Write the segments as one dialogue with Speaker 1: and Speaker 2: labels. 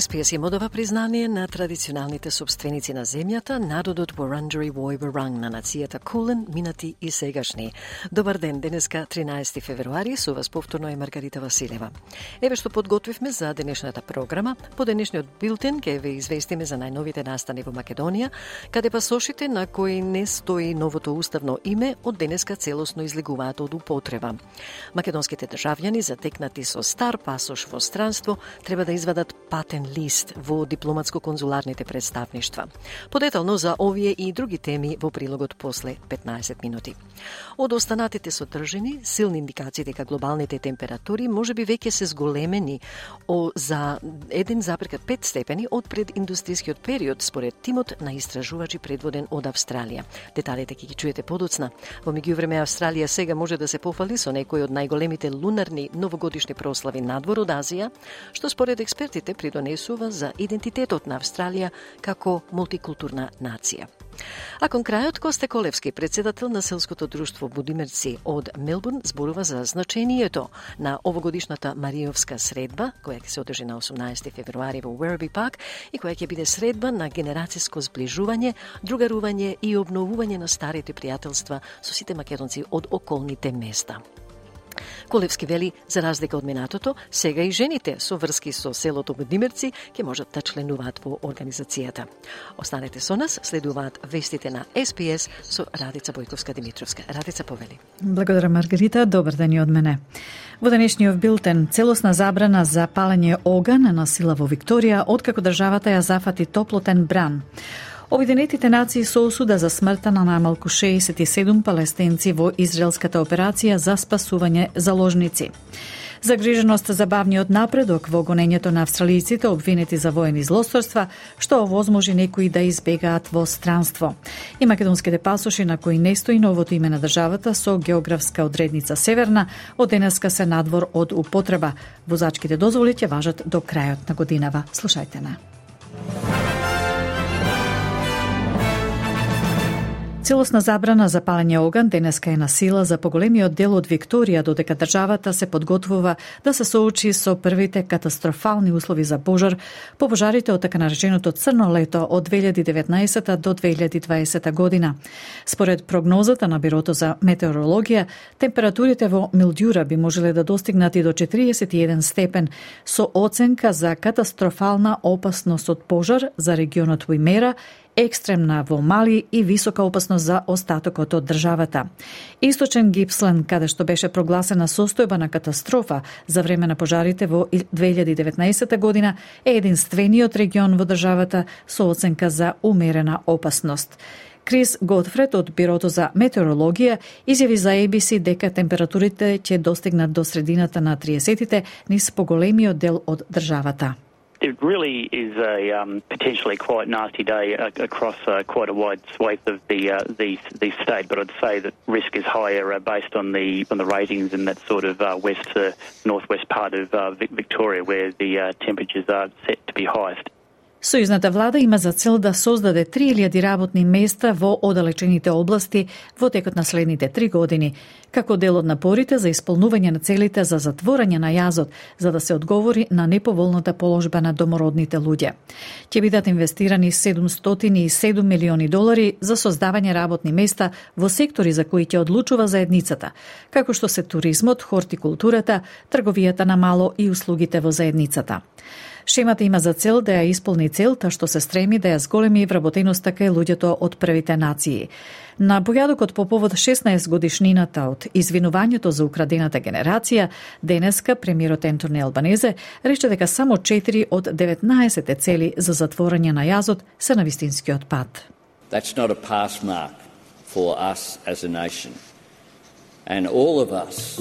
Speaker 1: СПС им одава признание на традиционалните собственици на земјата, народот Вуранджери Војбаранг на нацијата Кулен, минати и сегашни. Добар ден, денеска 13 февруари, со вас повторно е Маргарита Василева. Еве што подготвивме за денешната програма. По денешниот билтен ќе ве известиме за најновите настани во Македонија, каде пасошите на кои не стои новото уставно име од денеска целосно излегуваат од употреба. Македонските државјани затекнати со стар пасош во странство треба да извадат патен лист во дипломатско-конзуларните представништва. Подетално за овие и други теми во прилогот после 15 минути. Од останатите содржини, силни индикации дека глобалните температури може би веќе се зголемени о, за 1,5 степени од прединдустријскиот период, според тимот на истражувачи предводен од Австралија. Деталите ќе ги чуете подоцна. Во меѓувреме Австралија сега може да се пофали со некои од најголемите лунарни новогодишни прослави надвор од Азија, што според експертите придонесува допринесува за идентитетот на Австралија како мултикултурна нација. А кон крајот Косте Колевски, председател на селското друштво Будимерци од Мелбурн, зборува за значението на овогодишната Мариовска средба, која ќе се одржи на 18 февруари во Уерби Пак и која ќе биде средба на генерацијско зближување, другарување и обновување на старите пријателства со сите македонци од околните места. Колевски вели, за разлика од минатото, сега и жените со врски со селото Будимирци ќе можат да членуваат во организацијата. Останете со нас, следуваат вестите на СПС со Радица Бојковска Димитровска. Радица повели.
Speaker 2: Благодарам Маргарита, добар ден и од мене. Во денешниот билтен целосна забрана за палење оган на сила во Викторија откако државата ја зафати топлотен бран. Обединетите нации со осуда за смртта на најмалку 67 палестинци во израелската операција за спасување заложници. Загриженост за бавниот напредок во гонењето на австралијците обвинети за воени злосторства, што овозможи некои да избегаат во странство. И македонските пасоши на кои не стои новото име на државата со географска одредница Северна, од денеска се надвор од употреба. Возачките дозволи ќе важат до крајот на годинава. Слушајте на. Целосна забрана за палење оган денеска е на сила за поголемиот дел од Викторија, додека државата се подготвува да се соочи со првите катастрофални услови за пожар по пожарите од така нареченото црно лето од 2019 до 2020 година. Според прогнозата на Бирото за метеорологија, температурите во Милдјура би можеле да достигнат и до 41 степен, со оценка за катастрофална опасност од пожар за регионот Уимера екстремна во Мали и висока опасност за остатокот од државата. Источен Гипсленд, каде што беше прогласена состојба на катастрофа за време на пожарите во 2019 година, е единствениот регион во државата со оценка за умерена опасност. Крис Готфред од Бирото за метеорологија изјави за ABC дека температурите ќе достигнат до средината на 30-тите низ поголемиот дел од државата.
Speaker 3: It really is a um, potentially quite nasty day uh, across uh, quite a wide swath of the, uh, the the state. But I'd say that risk is higher uh, based on the on the ratings in that sort of uh, west to northwest part of uh, Victoria, where the temperatures are set to be highest.
Speaker 2: Сојузната влада има за цел да создаде 3000 работни места во одалечените области во текот на следните три години, како дел од напорите за исполнување на целите за затворање на јазот, за да се одговори на неповолната положба на домородните луѓе. Ќе бидат инвестирани 707 милиони долари за создавање работни места во сектори за кои ќе одлучува заедницата, како што се туризмот, хортикултурата, трговијата на мало и услугите во заедницата. Шемата има за цел да ја исполни целта што се стреми да ја зголеми вработеноста кај луѓето од првите нации. На појадокот по повод 16 годишнината од извинувањето за украдената генерација, денеска премиерот Ентони Албанезе рече дека само 4 од 19 цели за затворање на јазот се на вистинскиот пат.
Speaker 4: That's not a pass mark for us as a nation. And all of us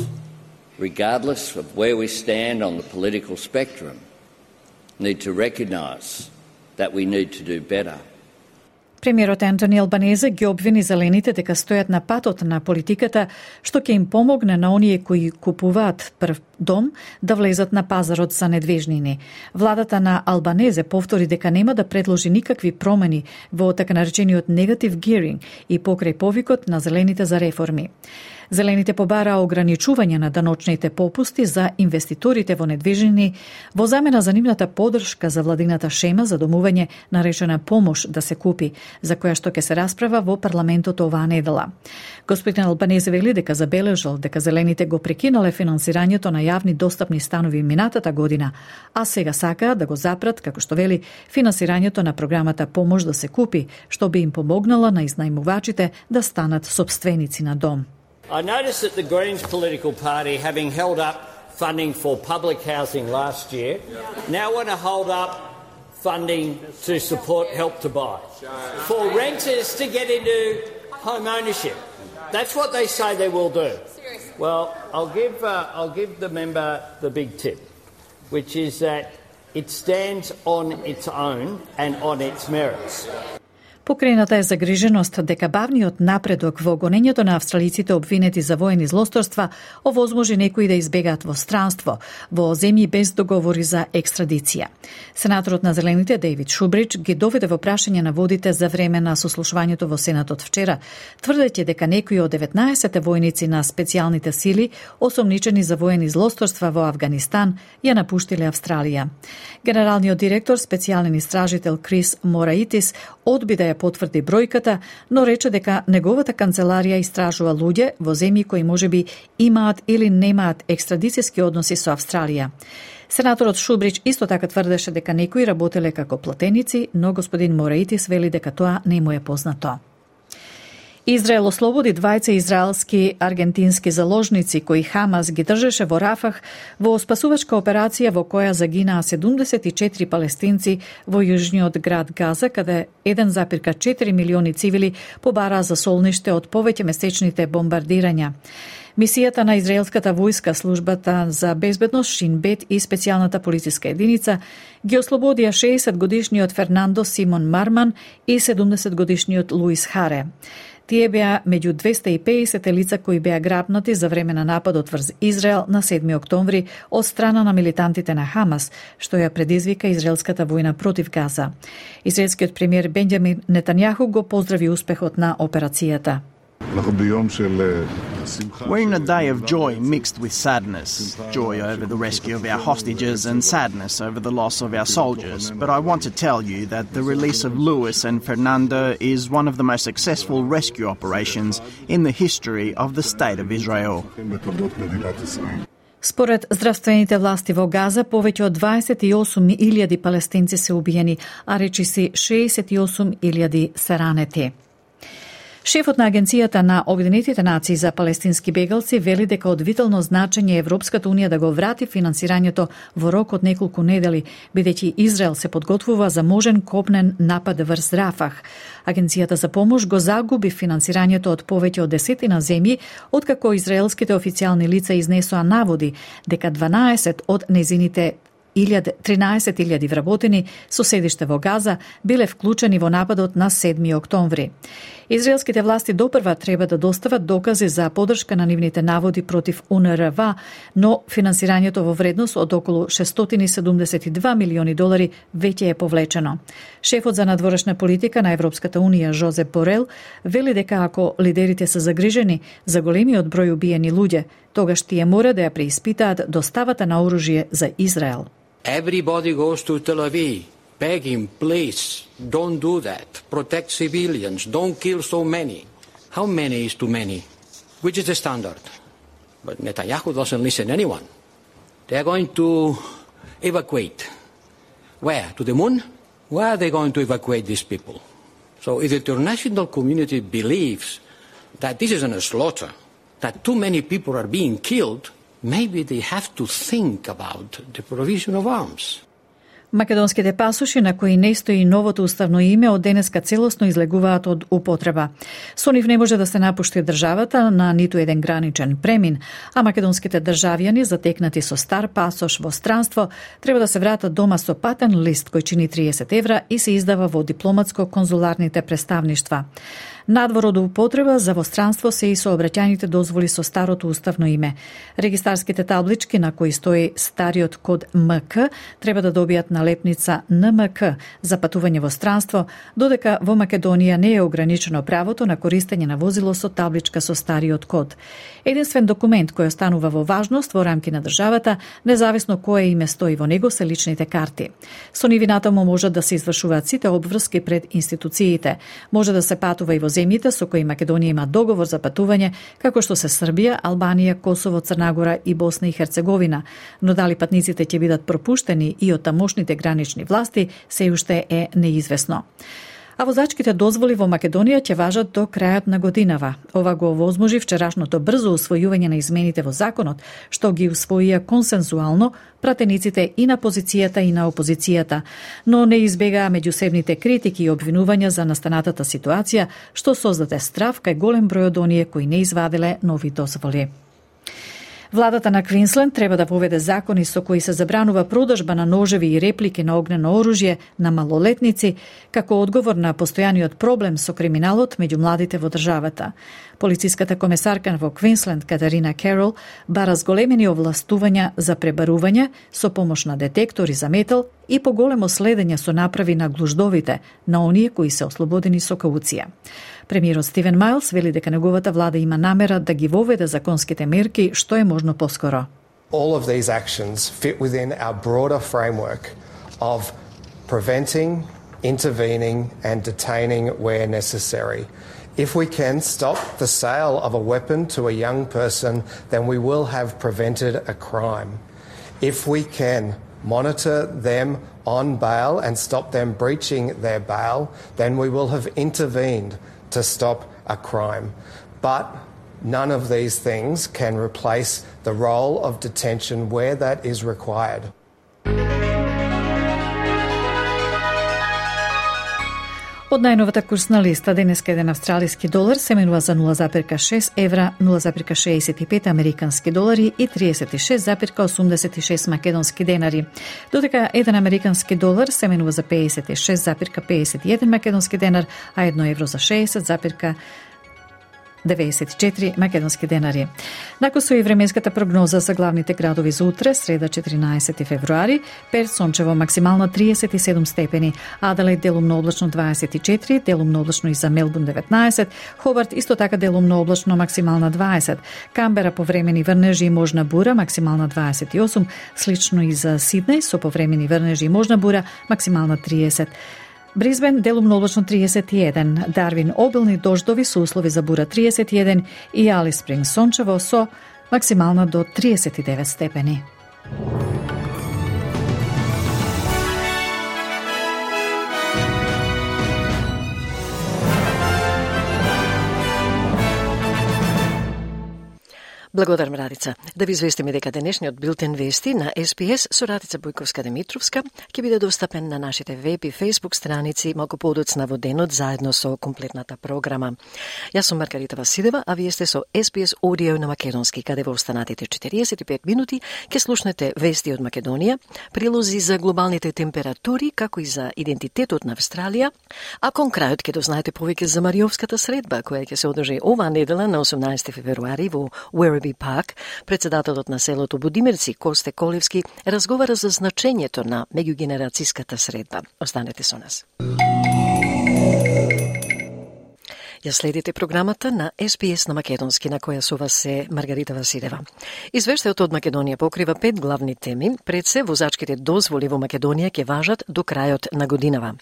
Speaker 4: regardless of where we stand on the political spectrum, need to recognise that we need to do better.
Speaker 2: Премиерот Антони Албанезе ги обвини зелените дека стојат на патот на политиката што ќе им помогне на оние кои купуваат прв дом да влезат на пазарот за недвижнини. Владата на Албанезе повтори дека нема да предложи никакви промени во така наречениот негатив гиринг и покрај повикот на зелените за реформи. Зелените побараа ограничување на даночните попусти за инвеститорите во недвижини во замена за нивната подршка за владината шема за домување наречена помош да се купи, за која што ќе се расправа во парламентот оваа недела. Господин Албанези вели дека забележал дека зелените го прекинале финансирањето на јавни достапни станови минатата година, а сега сакаат да го запрат, како што вели, финансирањето на програмата Помош да се купи, што би им помогнала на изнајмувачите да станат собственици на дом.
Speaker 5: I noticed that the Greens political party, having held up funding for public housing last year, now want to hold up funding to support Help to Buy for renters to get into home ownership. That's what they say they will do. Well, I'll give, uh, I'll give the member the big tip, which is that it stands on its own and on its merits.
Speaker 2: Покрената е загриженост дека бавниот напредок во гонењето на австралиците обвинети за воени злосторства овозможи некои да избегаат во странство, во земји без договори за екстрадиција. Сенаторот на Зелените Дейвид Шубрич ги доведе во прашање на водите за време на сослушувањето во Сенатот вчера, тврдејќи дека некои од 19 војници на специјалните сили, осомничени за воени злосторства во Афганистан, ја напуштиле Австралија. Генералниот директор, специјален истражител Крис Мораитис, одби да ја потврди бројката, но рече дека неговата канцеларија истражува луѓе во земји кои можеби имаат или немаат екстрадицијски односи со Австралија. Сенаторот Шубрич исто така тврдеше дека некои работеле како платеници, но господин Мораитис вели дека тоа не му е познато. Израел ослободи двајца израелски аргентински заложници кои Хамас ги држеше во Рафах во спасувачка операција во која загинаа 74 палестинци во јужниот град Газа, каде 1,4 милиони цивили побараа за солниште од повеќе месечните бомбардирања. Мисијата на израелската војска, службата за безбедност Шинбет и специјалната полициска единица ги ослободија 60 годишниот Фернандо Симон Марман и 70 годишниот Луис Харе. Тие беа меѓу 250 лица кои беа грабнати за време на нападот врз Израел на 7 октомври од страна на милитантите на Хамас, што ја предизвика израелската војна против Газа. Израелскиот премиер Бенџамин Нетањаху го поздрави успехот на операцијата.
Speaker 6: We're in a day of joy mixed with sadness joy over the rescue of our hostages and sadness over the loss of our soldiers. But I want to tell you that the release of Luis and Fernando is one of the most successful rescue operations in the history of the State of Israel.
Speaker 2: Според здравствените власти во Газа, повеќе од 28.000 палестинци се убиени, а речиси 68.000 се ранети. Шефот на Агенцијата на Обединетите нации за палестински бегалци вели дека од витално значење Европската унија да го врати финансирањето во рок од неколку недели, бидејќи Израел се подготвува за можен копнен напад врз Рафах. Агенцијата за помош го загуби финансирањето од повеќе од десетина земји, откако израелските официјални лица изнесоа наводи дека 12 од незините 13.000 вработени со седиште во Газа биле вклучени во нападот на 7 октомври. Израелските власти допрва треба да достават докази за подршка на нивните наводи против УНРВ, но финансирањето во вредност од околу 672 милиони долари веќе е повлечено. Шефот за надворешна политика на Европската Унија Жозеп Борел вели дека ако лидерите се загрижени за големиот број убиени луѓе, тогаш тие мора да ја преиспитаат доставата на оружје за Израел.
Speaker 5: Everybody goes to Tel Aviv begging, please, don't do that. Protect civilians. Don't kill so many. How many is too many? Which is the standard? But Netanyahu doesn't listen to anyone. They are going to evacuate. Where? To the moon? Where are they going to evacuate these people? So if the international community believes that this isn't a slaughter, that too many people are being killed, maybe they have to think about the provision of arms.
Speaker 2: Македонските пасоши на кои не стои новото уставно име од денеска целосно излегуваат од употреба. Со нив не може да се напушти државата на ниту еден граничен премин, а македонските државјани затекнати со стар пасош во странство треба да се вратат дома со патен лист кој чини 30 евра и се издава во дипломатско-конзуларните представништва. Надвор од употреба за востранство се и сообраќајните дозволи со старото уставно име. Регистарските таблички на кои стои стариот код МК треба да добијат налепница НМК за патување во странство, додека во Македонија не е ограничено правото на користење на возило со табличка со стариот код. Единствен документ кој останува во важност во рамки на државата, независно кое име стои во него, се личните карти. Со нивината му можат да се извршуваат сите обврски пред институциите. Може да се патува и во земјите со кои Македонија има договор за патување, како што се Србија, Албанија, Косово, Црнагора и Босна и Херцеговина, но дали патниците ќе бидат пропуштени и од тамошните гранични власти се уште е неизвестно а возачките дозволи во Македонија ќе важат до крајот на годинава. Ова го овозможи вчерашното брзо усвојување на измените во законот, што ги усвоија консензуално пратениците и на позицијата и на опозицијата, но не избегаа меѓусебните критики и обвинувања за настанатата ситуација, што создаде страв кај голем број од оние кои не извадиле нови дозволи. Владата на Квинсленд треба да поведе закони со кои се забранува продажба на ножеви и реплики на огнено оружје на малолетници, како одговор на постојаниот проблем со криминалот меѓу младите во државата. Полициската комесарка во Квинсленд Катарина Керол бара зголемени овластувања за пребарување со помош на детектори за метал и поголемо следење со направи на глуждовите на оние кои се ослободени со кауција. Премиерот Стивен Майлс вели дека неговата влада има намера да ги воведе законските мерки што е можно поскоро.
Speaker 7: All of these actions fit within our broader framework of preventing, intervening and detaining where necessary. If we can stop the sale of a weapon to a young person, then we will have prevented a crime. If we can monitor them on bail and stop them breaching their bail, then we will have intervened to stop a crime. But none of these things can replace the role of detention where that is required.
Speaker 2: Од најновата курсна листа денеска еден австралиски долар се менува за 0,6 евра, 0,65 американски долари и 36,86 македонски денари. Додека еден американски долар се менува за 56,51 македонски денар, а едно евро за 60, 94 македонски денари. Накусу и временската прогноза за главните градови за утре, среда 14 февруари, Перт сончево максимално 37 степени, Аделаид делумно облачно 24, делумно облачно и за Мелбун 19, Хобарт исто така делумно облачно максимална 20, Камбера повремени врнежи и можна бура максимална 28, слично и за Сиднеј со повремени врнежи и можна бура максимална 30. Бризбен делумно облачно 31, Дарвин обилни дождови со услови за бура 31 и Алис Спринг сончево со максимална до 39 степени.
Speaker 1: Благодарам Радица. Да ви известиме дека денешниот билтен вести на СПС со Радица Бојковска Демитровска ќе биде достапен на нашите веб и фейсбук страници малку подоцна во денот заедно со комплетната програма. Јас сум Маргарита Василева, а вие сте со СПС Audio на Македонски, каде во останатите 45 минути ќе слушнете вести од Македонија, прилози за глобалните температури, како и за идентитетот на Австралија, а кон крајот ќе дознаете повеќе за Мариовската средба, која ќе се одржи оваа недела на 18 февруари во Werribee Kirby Пак, председателот на селото Будимирци Косте Колевски разговара за значењето на меѓугенерацијската средба. Останете со нас. Ја следите програмата на СПС на Македонски, на која со вас е Маргарита Василева. Извештајот од Македонија покрива пет главни теми. Пред се, возачките дозволи во Македонија ќе важат до крајот на годинава.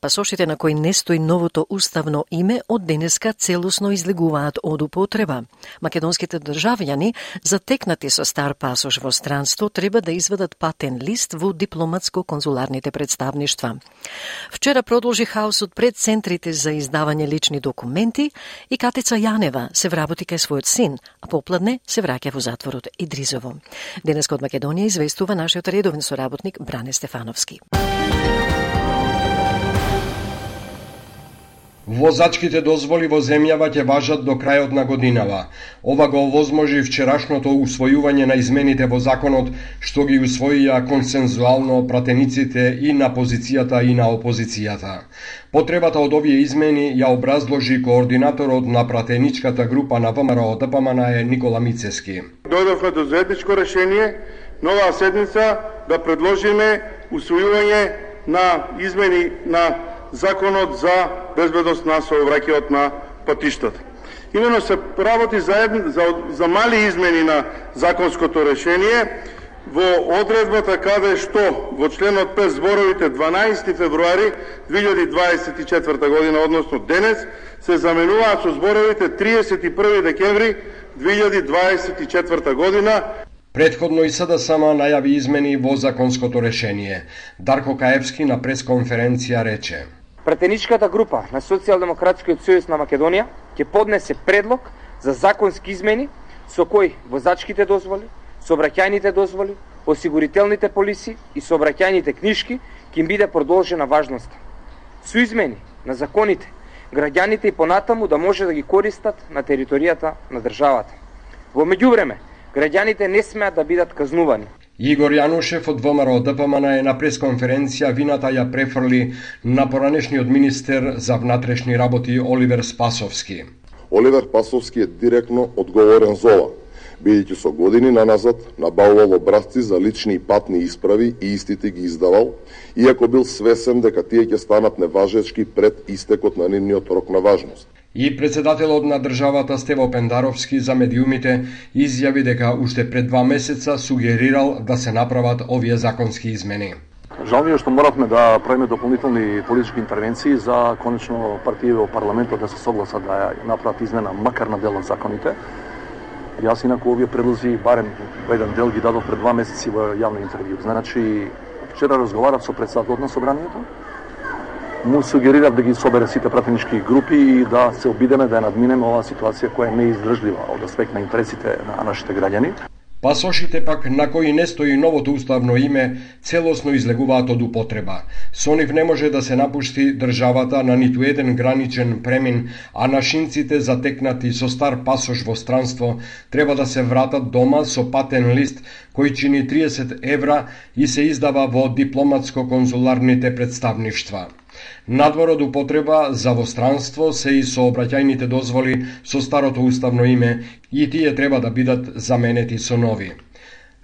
Speaker 1: Пасошите на кои не стои новото уставно име од денеска целосно излегуваат од употреба. Македонските државјани, затекнати со стар пасош во странство, треба да изведат патен лист во дипломатско-конзуларните представништва. Вчера продолжи хаосот пред центрите за издавање лични документи документи и Катица Јанева се вработи кај својот син, а попладне се враќа во затворот Идризово. Денес од Македонија известува нашиот редовен соработник Бране Стефановски.
Speaker 8: Возачките дозволи во земјава ќе важат до крајот на годинава. Ова го овозможи вчерашното усвојување на измените во законот, што ги усвоија консензуално пратениците и на позицијата и на опозицијата. Потребата од овие измени ја образложи координаторот на пратеничката група на ВМРО ДПМН е Никола Мицески.
Speaker 9: Дојдовме до заедничко решение нова седница да предложиме усвојување на измени на Законот за безбедност на сообраќајот на патиштата. Имено се работи за, за, за мали измени на законското решение во одредбата каде што во членот 5 зборовите 12 февруари 2024 година, односно денес, се заменуваат со зборовите 31 декември 2024 година.
Speaker 8: Предходно и СДСМ најави измени во законското решение. Дарко Каевски на пресконференција рече.
Speaker 10: Пратеничката група на Социјалдемократскиот сојуз на Македонија ќе поднесе предлог за законски измени со кои возачките дозволи, сообраќајните дозволи, осигурителните полиси и сообраќајните книжки ќе им биде продолжена важноста. Со измени на законите, граѓаните и понатаму да може да ги користат на територијата на државата. Во меѓувреме, граѓаните не смеат да бидат казнувани.
Speaker 8: Игор Јанушев од ВМРО ДПМН е на пресконференција вината ја префрли на поранешниот министер за внатрешни работи Оливер Спасовски.
Speaker 11: Оливер Спасовски е директно одговорен за ова, бидејќи со години наназад набавувал образци за лични и патни исправи и истите ги издавал, иако бил свесен дека тие ќе станат неважечки пред истекот на нивниот рок на важност.
Speaker 8: И председателот на државата Стево Пендаровски за медиумите изјави дека уште пред два месеца сугерирал да се направат овие законски измени.
Speaker 12: Жал ми е што моравме да правиме дополнителни политички интервенции за конечно партија во парламентот да се согласат да направат измена макар на дел од законите. Јас инаку овие предлози барем во еден дел ги дадов пред два месеци во јавно интервју. Значи, вчера разговарав со председателот на собранието му сугерирав да ги собере сите пратенички групи и да се обидеме да ја надминеме оваа ситуација која е неиздржлива од аспект на интересите на нашите граѓани.
Speaker 8: Пасошите пак на кои не стои новото уставно име целосно излегуваат од употреба. Со нив не може да се напушти државата на ниту еден граничен премин, а нашинците затекнати со стар пасош во странство треба да се вратат дома со патен лист кој чини 30 евра и се издава во дипломатско-конзуларните представништва. Надвор од употреба за востранство се и сообраќајните дозволи со старото уставно име и тие треба да бидат заменети со нови.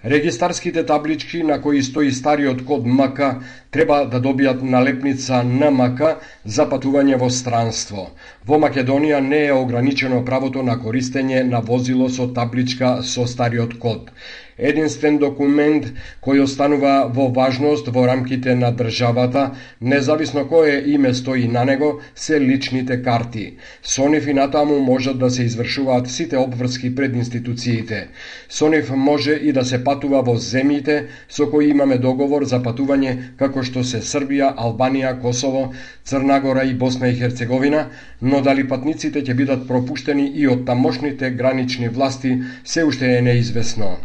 Speaker 8: Регистарските таблички на кои стои стариот код МК треба да добијат налепница НМК за патување во странство. Во Македонија не е ограничено правото на користење на возило со табличка со стариот код единствен документ кој останува во важност во рамките на државата, независно кое име стои на него, се личните карти. Со нив и натаму можат да се извршуваат сите обврски пред институциите. Со нив може и да се патува во земјите со кои имаме договор за патување како што се Србија, Албанија, Косово, Црнагора и Босна и Херцеговина, но дали патниците ќе бидат пропуштени и од тамошните гранични власти се уште е неизвестно.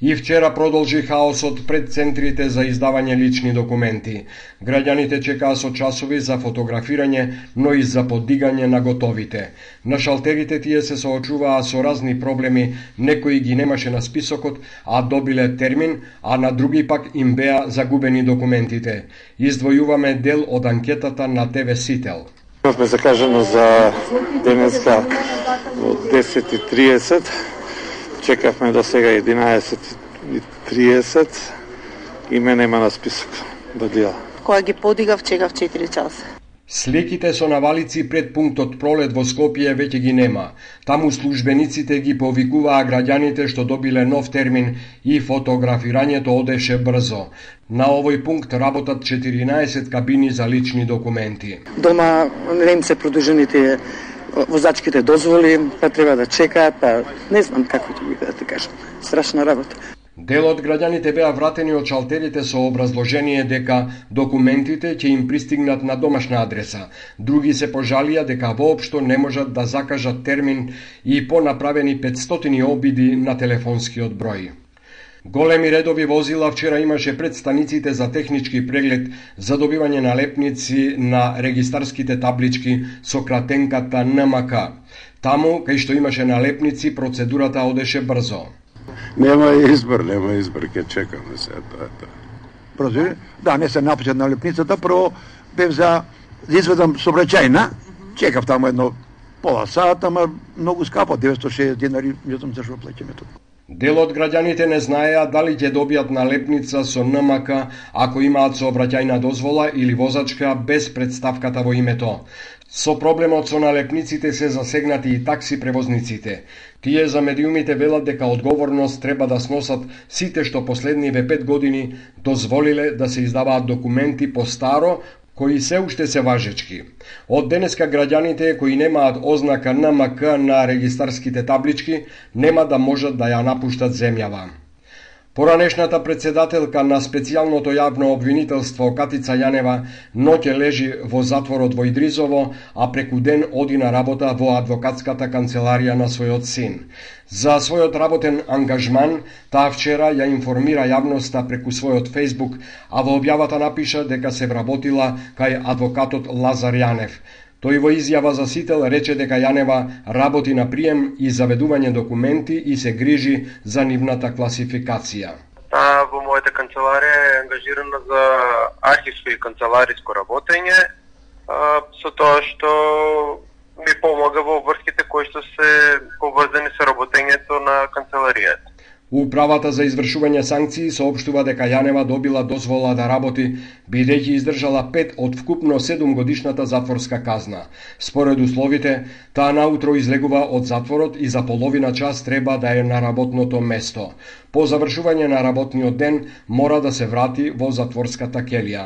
Speaker 8: И вчера продолжи хаосот пред центрите за издавање лични документи. Граѓаните чекаа со часови за фотографирање, но и за подигање на готовите. На шалтерите тие се соочуваа со разни проблеми, некои ги немаше на списокот, а добиле термин, а на други пак им беа загубени документите. Издвојуваме дел од анкетата на ТВ Сител.
Speaker 13: Имавме закажено за денеска од 10.30 чекавме до сега 11.30 и мене има на список бадија.
Speaker 14: Која ги подигав, чекав 4 часа.
Speaker 8: Слеките со навалици пред пунктот Пролет во Скопје веќе ги нема. Таму службениците ги повикуваа граѓаните што добиле нов термин и фотографирањето одеше брзо. На овој пункт работат 14 кабини за лични документи.
Speaker 14: Дома не им се продужените возачките дозволи, па треба да чекаат, па не знам како ќе биде да ти кажам. Страшна работа.
Speaker 8: Дел од граѓаните беа вратени од шалтерите со образложение дека документите ќе им пристигнат на домашна адреса. Други се пожалија дека воопшто не можат да закажат термин и по направени 500 обиди на телефонскиот број. Големи редови возила вчера имаше пред станиците за технички преглед за добивање на лепници на регистарските таблички со кратенката НМК. Таму, кај што имаше налепници, процедурата одеше брзо.
Speaker 15: Нема избор, нема избор, ке чекаме се, тоа е тоа.
Speaker 16: Процедура? Да, не се напишат налепницата, прво бев за да изведам собраќајна, чекав таму едно пола сат, ама многу скапо, 960 денари, не знам зашо плаќаме тоа.
Speaker 8: Дел од граѓаните не знаеа дали ќе добијат налепница со НМК ако имаат сообраќајна дозвола или возачка без представката во името. Со проблемот со налепниците се засегнати и такси превозниците. Тие за медиумите велат дека одговорност треба да сносат сите што последниве пет години дозволиле да се издаваат документи по старо кои се уште се важечки. Од денеска граѓаните кои немаат ознака НМК на регистарските таблички нема да можат да ја напуштат земјава. Поранешната председателка на специјалното јавно обвинителство Катица Јанева ноќе лежи во затворот во Идризово, а преку ден оди на работа во адвокатската канцеларија на својот син. За својот работен ангажман, таа вчера ја информира јавноста преку својот Фейсбук, а во објавата напиша дека се вработила кај адвокатот Лазар Јанев. Тој во изјава за Сител рече дека Јанева работи на прием и заведување документи и се грижи за нивната класификација.
Speaker 17: Та во мојата канцеларија е ангажирана за архивско и канцелариско работење, со тоа што ми помага во врските кои што се поврзани со работењето на канцеларијата.
Speaker 8: Управата за извршување санкции соопштува дека Јанева добила дозвола да работи, бидејќи издржала 5 од вкупно 7 годишната затворска казна. Според условите, таа наутро излегува од затворот и за половина час треба да е на работното место. По завршување на работниот ден мора да се врати во затворската келија.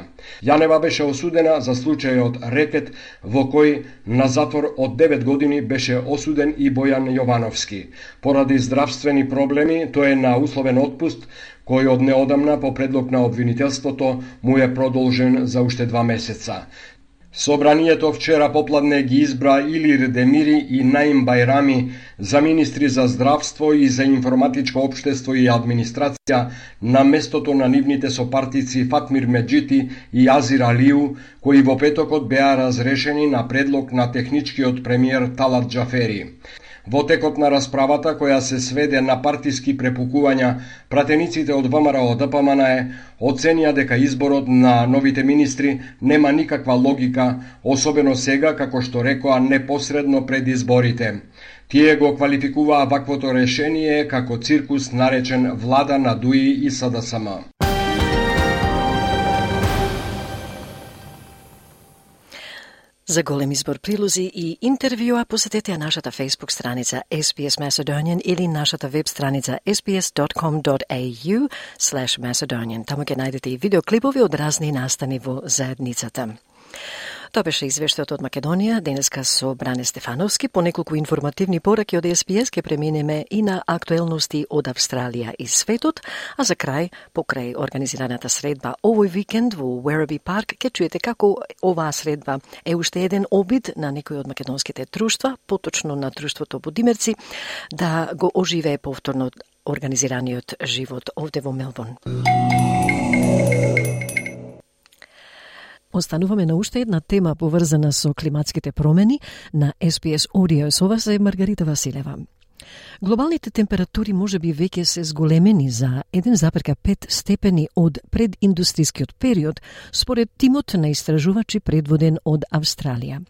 Speaker 8: Јанева беше осудена за случајот Рекет, во кој на затвор од 9 години беше осуден и Бојан Јовановски. Поради здравствени проблеми, тој е на условен отпуст, кој од неодамна по предлог на обвинителството му е продолжен за уште два месеца. Собранието вчера попладне ги избра Илир Демири и Наим Байрами за министри за здравство и за информатичко општество и администрација на местото на нивните сопартици Фатмир Меджити и Азир Алиу, кои во петокот беа разрешени на предлог на техничкиот премиер Талат Джафери. Во текот на расправата, која се сведе на партиски препукувања, пратениците од ВМРО ДПМН оценија дека изборот на новите министри нема никаква логика, особено сега, како што рекоа, непосредно пред изборите. Тие го квалификуваа ваквото решение како циркус наречен влада на ДУИ и СДСМ.
Speaker 1: За голем избор прилози и интервјуа посетете нашата Facebook страница SBS Macedonian или нашата веб страница sbs.com.au Macedonian. Таму ќе најдете и видеоклипови од разни настани во заедницата. Тоа беше извештајот од Македонија, денеска со Бране Стефановски. По неколку информативни пораки од СПС ке преминеме и на актуелности од Австралија и светот, а за крај, покрај организираната средба овој викенд во Werribee Парк, ке чуете како оваа средба е уште еден обид на некои од македонските друштва, поточно на друштвото Будимерци, да го оживее повторно организираниот живот овде во Мелбурн. Остануваме на уште една тема поврзана со климатските промени на SPS Audio. Со вас е Маргарита Василева. Глобалните температури може би веќе се зголемени за 1,5 степени од прединдустријскиот период, според тимот на истражувачи предводен од Австралија.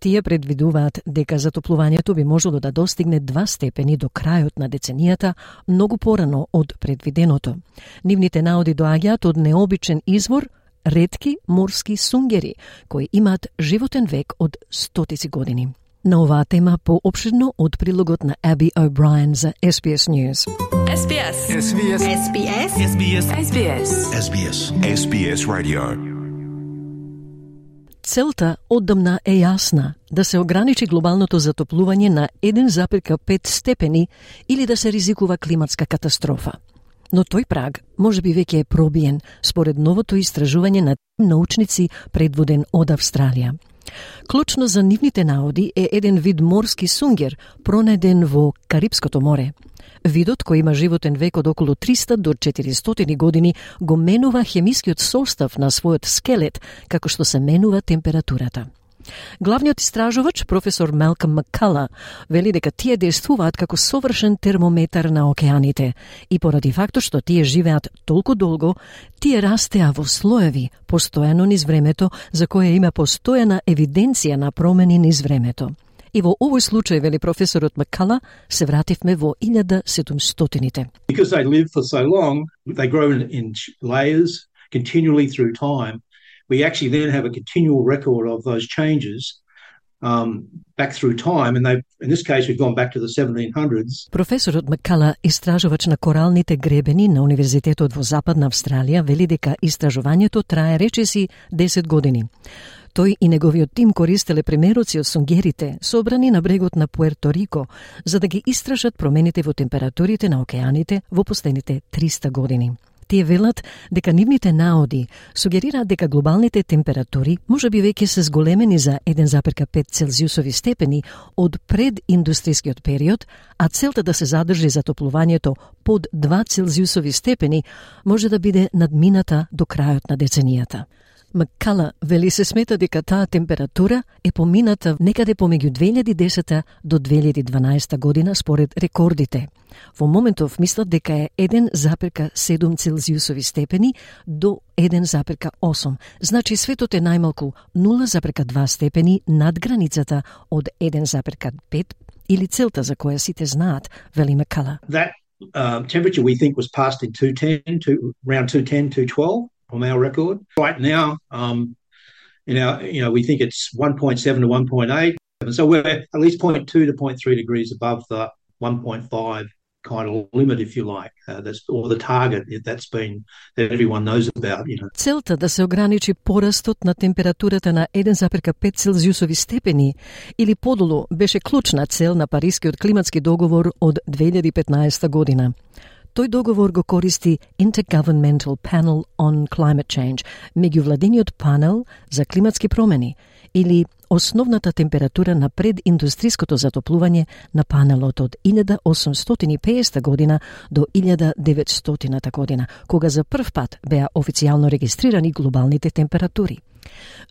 Speaker 1: Тие предвидуваат дека затоплувањето би можело да достигне 2 степени до крајот на деценијата, многу порано од предвиденото. Нивните наоди доаѓаат од необичен извор – ретки морски сунгери, кои имаат животен век од стотици години. На оваа тема пообширно од прилогот на Аби О'Брайен за SBS News.
Speaker 18: SBS. SBS. SBS. SBS. SBS.
Speaker 1: SBS. SBS Radio. Целта оддамна е јасна да се ограничи глобалното затоплување на 1,5 степени или да се ризикува климатска катастрофа. Но тој праг може би веќе е пробиен според новото истражување на научници предводен од Австралија. Клучно за нивните наоди е еден вид морски сунгер, пронеден во Карибското море. Видот, кој има животен век од околу 300 до 400 години, го менува хемискиот состав на својот скелет, како што се менува температурата. Главниот истражувач, професор Малком Маккала, вели дека тие действуваат како совршен термометар на океаните и поради фактот што тие живеат толку долго, тие растеа во слоеви, постојано низ времето, за кое има постојана евиденција на промени низ времето. И во овој случај, вели професорот Маккала, се вративме во 1700-тините.
Speaker 19: Because they live for so long, they grow in layers continually through time we actually then have a continual record of those changes um, back through time, and they, in this case, we've gone back to the 1700s.
Speaker 1: Професорот Маккала, истражувач на коралните гребени на Универзитетот во Западна Австралија, вели дека истражувањето трае речиси 10 години. Тој и неговиот тим користеле примероци од сунгерите, собрани на брегот на Пуерто Рико, за да ги истражат промените во температурите на океаните во последните 300 години. Тие велат дека нивните наоди сугерираат дека глобалните температури може би веќе се зголемени за 1,5 Целзиусови степени од прединдустријскиот период, а целта да се задржи затоплувањето под 2 Целзиусови степени може да биде надмината до крајот на деценијата. Маккала вели се смета дека таа температура е помината некаде помеѓу 2010 до 2012 година според рекордите. Во моментов мислат дека е 1,7 Целзиусови степени до 1,8. Значи светот е најмалку 0,2 степени над границата од 1,5 или целта за која сите знаат, вели Маккала.
Speaker 19: That uh, temperature we think was passed in 210 to around 210 212 on our record. Right now, um, in our, you know, we think it's 1.7 to 1.8. So we're at least 0.2 to 0.3 degrees above the 1.5 kind of limit, if you like, uh, that's, or the target that's been that everyone knows about. You know.
Speaker 1: Целта да се ограничи порастот на температурата на 1,5 Целзиусови степени или подолу беше клучна цел на Парискиот климатски договор од 2015 година. Тој договор го користи Intergovernmental Panel on Climate Change, меѓувладениот панел за климатски промени, или основната температура на прединдустриското затоплување на панелот од 1850 година до 1900 година, кога за прв пат беа официјално регистрирани глобалните температури.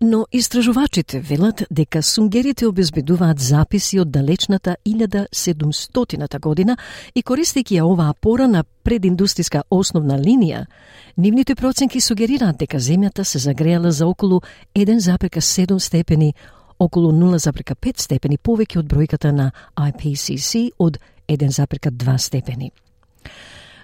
Speaker 1: Но истражувачите велат дека сунгерите обезбедуваат записи од далечната 1700 година и користејќи ја оваа порана прединдустријска основна линија, нивните проценки сугерираат дека земјата се загреала за околу 1,7 степени, околу 0,5 степени повеќе од бројката на IPCC од 1,2 степени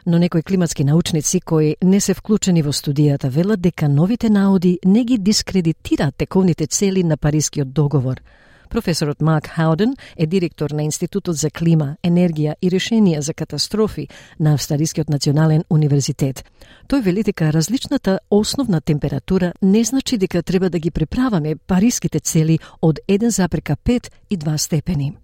Speaker 1: но некои климатски научници кои не се вклучени во студијата велат дека новите наоди не ги дискредитираат тековните цели на Парискиот договор. Професорот Марк Хауден е директор на Институтот за клима, енергија и решенија за катастрофи на Австралискиот национален универзитет. Тој вели дека различната основна температура не значи дека треба да ги преправаме париските цели од 1,5 и 2 степени.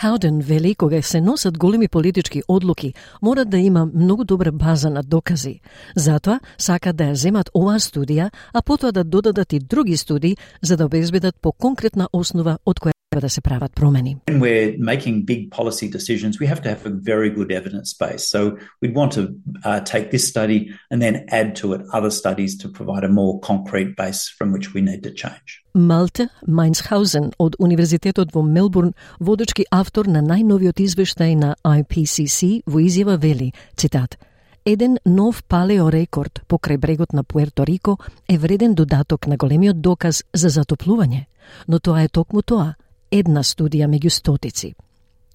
Speaker 1: Хауден вели кога се носат големи политички одлуки, мора да има многу добра база на докази. Затоа сака да ја земат оваа студија, а потоа да додадат и други студии за да обезбедат по конкретна основа од која да се прават промени.
Speaker 20: When we're making big policy decisions, we have to have a very good evidence base. So we'd want to uh, take this study and then add to it other studies to provide a more concrete base from which we need to change.
Speaker 1: Малте Майнсхаузен од Универзитетот во Мелбурн, водечки автор на најновиот извештај на IPCC, во изјава вели, цитат, Еден нов палеорекорд покрај брегот на Пуерто Рико е вреден додаток на големиот доказ за затоплување, но тоа е токму тоа, една студија меѓу стотици.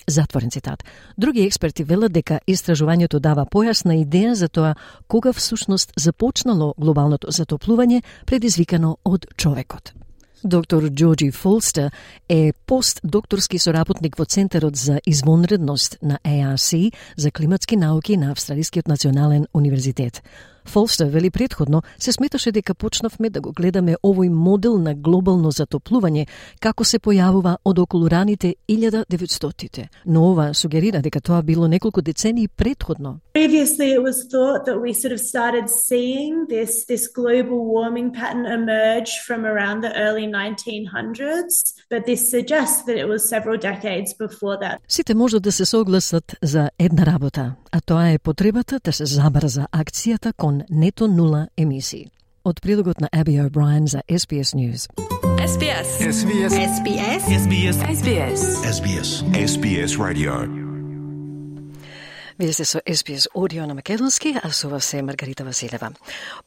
Speaker 1: Затворен цитат. Други експерти велат дека истражувањето дава појасна идеја за тоа кога всушност започнало глобалното затоплување предизвикано од човекот. Доктор Джорджи Фолстер е постдокторски соработник во Центарот за извонредност на ЕАСИ за климатски науки на Австралискиот национален универзитет. Фолстер вели предходно се сметаше дека почнавме да го гледаме овој модел на глобално затоплување како се појавува од околу раните 1900-тите, но ова сугерира дека тоа било неколку децении предходно.
Speaker 21: Previously it was thought that we sort of started seeing this this global warming pattern emerge from around the early 1900s, but this suggests that it was several decades before that.
Speaker 1: Сите можат да се согласат за една работа, а тоа е потребата да се забрза акцијата кон нето нула емисии. Од прилогот на Аби О'Брайен за SBS News.
Speaker 18: SBS. SBS. SBS. SBS. SBS.
Speaker 22: SBS. SBS Radio.
Speaker 1: Вие сте со SBS Audio на Македонски, а со вас е Маргарита Василева.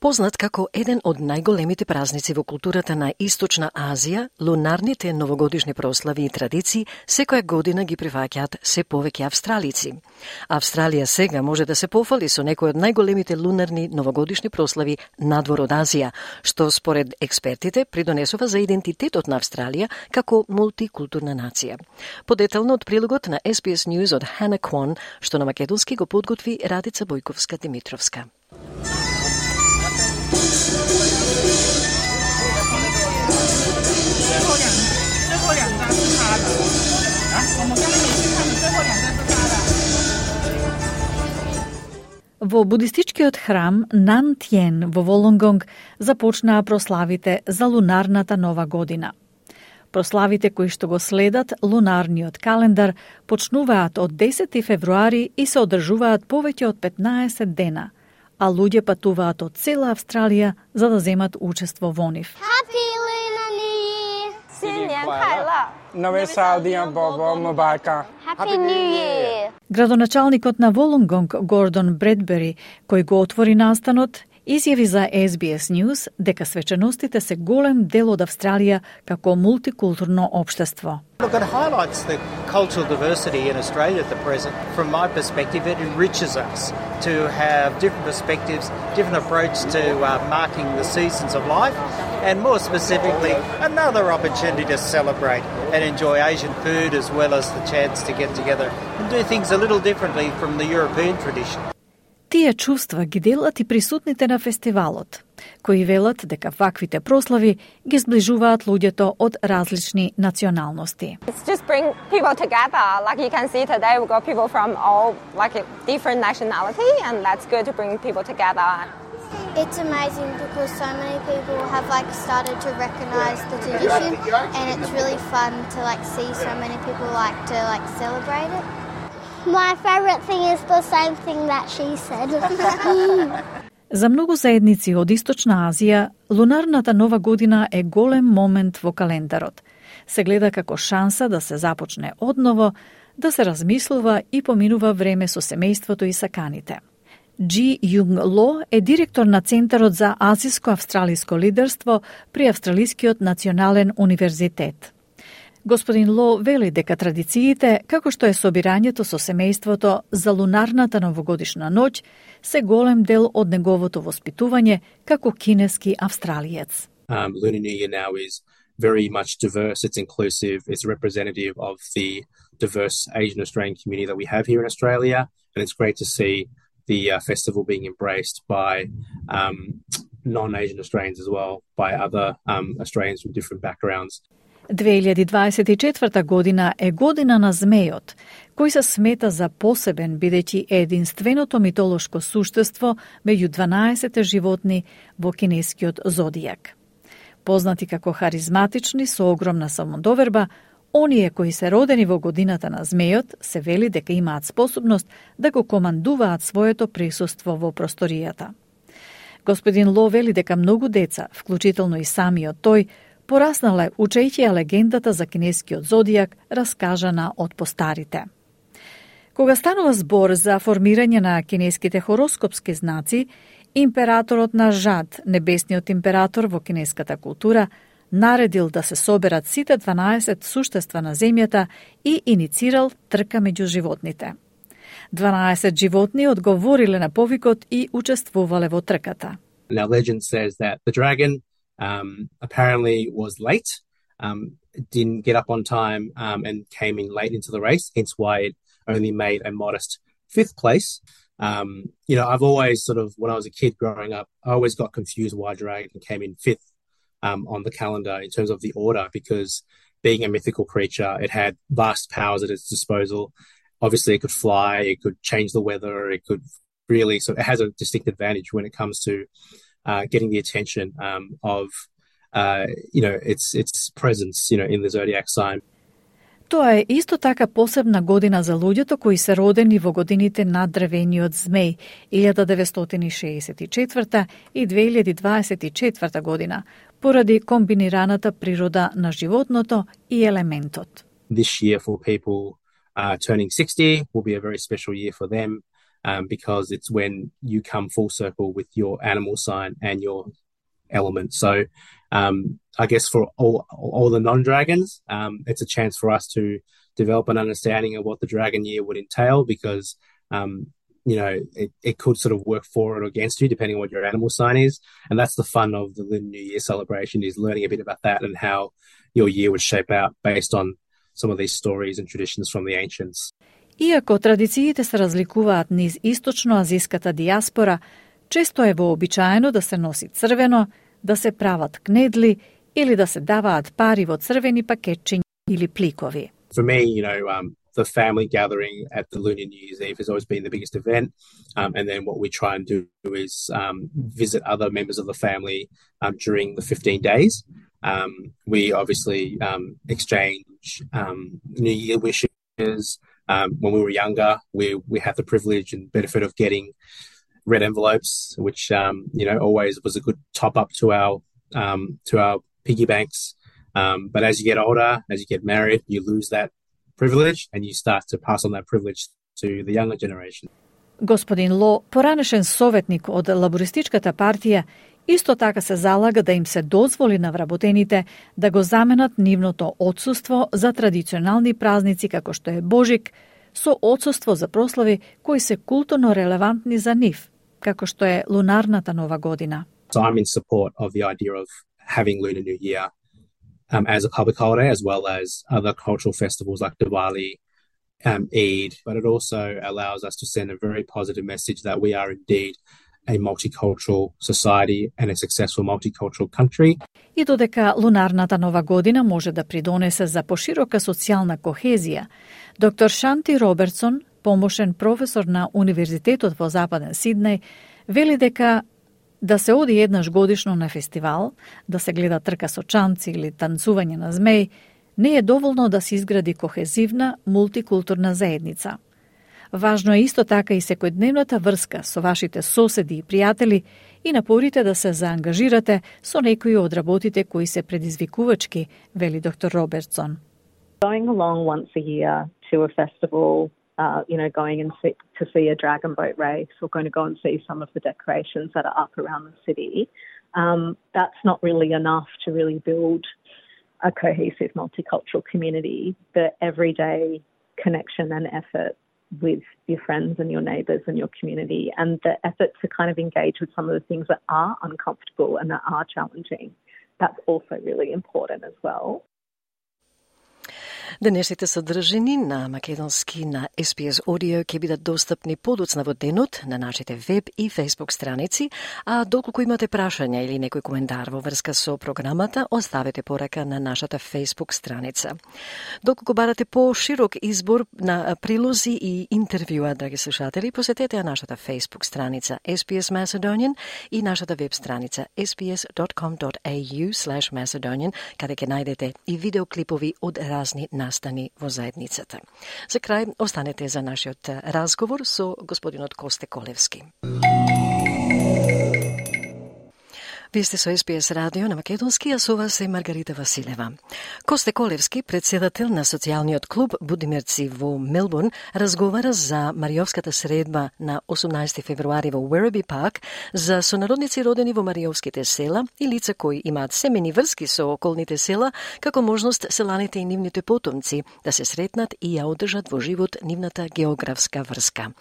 Speaker 1: Познат како еден од најголемите празници во културата на Источна Азија, лунарните новогодишни прослави и традиции секоја година ги приваќаат се повеќе австралици. Австралија сега може да се пофали со некои од најголемите лунарни новогодишни прослави надвор од Азија, што според експертите придонесува за идентитетот на Австралија како мултикултурна нација. Подетално од прилогот на SBS News од Хана Квон, што на Македонски Македонски го подготви Радица Бојковска Димитровска.
Speaker 2: Во будистичкиот храм Нан Тиен во Волонгонг започнаа прославите за лунарната нова година – Прославите кои што го следат лунарниот календар почнуваат од 10 февруари и се одржуваат повеќе од 15 дена, а луѓе патуваат од цела Австралија за да земат учество во нив.
Speaker 23: Happy Lunar New Year! Happy New Year!
Speaker 2: Градоначалникот на Волонгонг Гордон Бредбери, кој го отвори настанот, изјави за SBS News дека свеченостите се голем дел од Австралија како мултикултурно општество.
Speaker 24: Look, it highlights the cultural diversity in Australia at the present. From my perspective, it enriches us to have different perspectives, different approach to uh, marking the seasons of life, and more specifically, another opportunity to celebrate and enjoy Asian food as well as the chance to get together and do things a little differently from the European tradition.
Speaker 2: Тие чувства ги делат и присутните на фестивалот, кои велат дека ваквите прослави ги сближуваат луѓето од различни националности.
Speaker 25: It's just bring people together. Like you can see today we got people from all like different nationality and that's good to bring people together.
Speaker 23: It's amazing because so many people have like started to recognize the tradition and it's really fun to like see so many people like to like celebrate it. My favorite thing is the same thing that she said.
Speaker 2: За многу заедници од Источна Азија, лунарната нова година е голем момент во календарот. Се гледа како шанса да се започне одново, да се размислува и поминува време со семејството и саканите. Джи Јунг Ло е директор на Центарот за азиско-австралиско лидерство при Австралискиот национален универзитет. Господин Ло вели дека традициите, како што е собирањето со семејството за лунарната новогодишна ноќ, се голем дел од неговото воспитување како кинески австралиец.
Speaker 26: Um, Lunar New Year now is very much diverse, it's inclusive, it's representative of the diverse Asian Australian community that we have here in Australia, and it's great to see the uh, festival being embraced by um, non-Asian Australians as well, by other um, Australians from different backgrounds.
Speaker 2: 2024 година е година на змејот, кој се смета за посебен бидејќи е единственото митолошко суштество меѓу 12 животни во кинескиот зодијак. Познати како харизматични со огромна самодоверба, оние кои се родени во годината на змејот се вели дека имаат способност да го командуваат своето присуство во просторијата. Господин Ло вели дека многу деца, вклучително и самиот тој, пораснале учејќи ја легендата за кинескиот зодијак, раскажана од постарите. Кога станува збор за формирање на кинеските хороскопски знаци, императорот на Жад, небесниот император во кинеската култура, наредил да се соберат сите 12 суштества на земјата и иницирал трка меѓу животните. 12 животни одговориле на повикот и учествувале во трката.
Speaker 26: Now legend says that the dragon um, apparently was late, um, didn't get up on time, um, and came in late into the race, hence why it only made a modest fifth place. Um, you know, I've always sort of, when I was a kid growing up, I always got confused why Dragon came in fifth um, on the calendar in terms of the order because being a mythical creature, it had vast powers at its disposal. Obviously, it could fly, it could change the weather, it could really, so it has a distinct advantage when it comes to uh, getting the attention um, of, uh, you know, its its presence, you know, in the zodiac sign.
Speaker 2: Тоа е исто така посебна година за луѓето кои се родени во годините над дрвениот змеј 1964 и 2024 година, поради комбинираната природа на животното и елементот.
Speaker 26: This year for people uh, turning 60 will be a very special year for them um, because it's when you come full circle with your animal sign and your element. So um, I guess for all all the non dragons, um, it's a chance for us to develop an understanding of what the dragon year would entail because um, you know it, it could sort of work for or against you depending on what your animal sign is, and that's the fun of the New Year celebration is learning a bit about that and how your year would shape out based on some of these stories and traditions from the ancients.
Speaker 2: Иако традициите се разликуваат низ источноазиската диаспора, често е вообичаено да се носи црвено, да се прават кнедли или да се даваат пари во црвени пакетчиња или пликови.
Speaker 26: For me, you know, um, the family gathering at the Lunar New Year's Eve has always been the biggest event. Um, and then what we try and do is um, visit other members of the family um, during the 15 days. Um, we obviously um, exchange um, New Year wishes. Um, when we were younger, we, we had the privilege and benefit of getting red envelopes, which um, you know always was a good top up to our um, to our piggy banks. Um, but as you get older, as you get married, you lose that privilege, and you start to pass on that privilege to the younger generation.
Speaker 2: Господин Ло, поранешен советник од Лабористичката партија, исто така се залага да им се дозволи на вработените да го заменат нивното одсуство за традиционални празници како што е Божик, со одсуство за прослави кои се културно релевантни за нив, како што е лунарната нова година.
Speaker 26: So I'm in support of the idea of having Lunar New Year um, as a public holiday, as well as other cultural festivals like Diwali, um, Eid. But it also allows us to send a very positive message that we are indeed a multicultural society and a successful multicultural country.
Speaker 2: И додека лунарната нова година може да придонесе за поширока социјална кохезија, доктор Шанти Робертсон, помошен професор на Универзитетот во Западен Сиднеј, вели дека да се оди еднаш годишно на фестивал, да се гледа трка со чамци или танцување на змеј, не е доволно да се изгради кохезивна мултикултурна заедница. Важно е исто така и секојдневната врска со вашите соседи и пријатели и напорите да се заангажирате со некои од работите кои се предизвикувачки, вели доктор Робертсон.
Speaker 27: Going along once a year to a festival uh, you know, going and see, to see a dragon boat race or going to go and see some of the decorations that are up around the city, um, that's not really enough to really build a cohesive multicultural community. The everyday connection and effort with your friends and your neighbours and your community, and the effort to kind of engage with some of the things that are uncomfortable and that are challenging. That's also really important as well.
Speaker 1: Денешните содржини на македонски на SPS Audio ќе бидат достапни подоцна во денот на нашите веб и Facebook страници, а доколку имате прашања или некој коментар во врска со програмата, оставете порака на нашата Facebook страница. Доколку барате по широк избор на прилози и интервјуа, драги слушатели, посетете ја нашата Facebook страница SPS Macedonian и нашата веб страница sps.com.au Macedonian, каде ќе најдете и видеоклипови од разни настани во заедницата. За крај, останете за нашиот разговор со господинот Косте Колевски. Вие сте со СПС радио на Македонски, а со вас е Маргарита Василева. Косте Колевски, председател на социјалниот клуб Будимерци во Мелбурн, разговара за Мариовската средба на 18 февруари во Уереби Парк за сонародници родени во Мариовските села и лица кои имаат семени врски со околните села, како можност селаните и нивните потомци да се сретнат и ја одржат во живот нивната географска врска.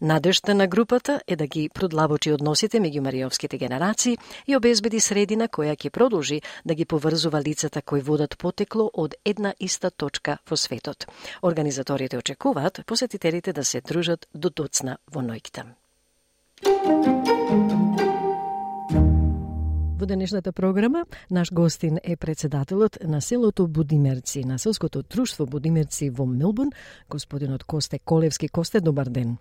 Speaker 1: Надежта на групата е да ги продлабочи односите меѓу мариовските генерации и обез обезбеди средина која ќе продолжи да ги поврзува лицата кои водат потекло од една иста точка во светот. Организаторите очекуваат посетителите да се дружат до доцна во ноќта. Во денешната програма, наш гостин е председателот на селото Будимерци, на селското друштво Будимерци во Мелбурн, господинот Косте Колевски. Косте, добар ден.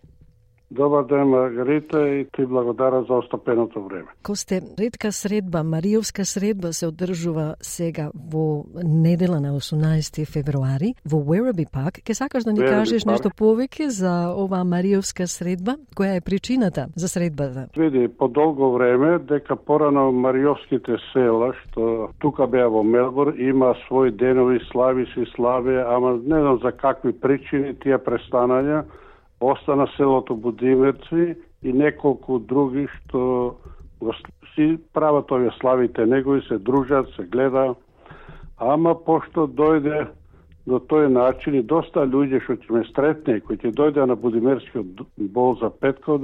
Speaker 28: Добар ден, Маргарита, и ти благодаря за остапеното време.
Speaker 1: Косте, редка средба, Мариовска средба се одржува сега во недела на 18 февруари во Werribee Парк. Ке сакаш да ни
Speaker 28: Werribee
Speaker 1: кажеш
Speaker 28: Park.
Speaker 1: нешто повеќе за оваа Мариовска средба? Која е причината за средбата?
Speaker 28: Види, по долго време, дека порано Мариовските села, што тука беа во Мелбур, има своји денови, слави си славе, ама не знам за какви причини тие престанања, остана селото Будимерци и неколку други што го си прават овие славите негови, се дружат, се гледа. Ама пошто дојде до тој начин и доста луѓе што ќе ме стретне, кои ќе дојде на Будимерскиот бол за петков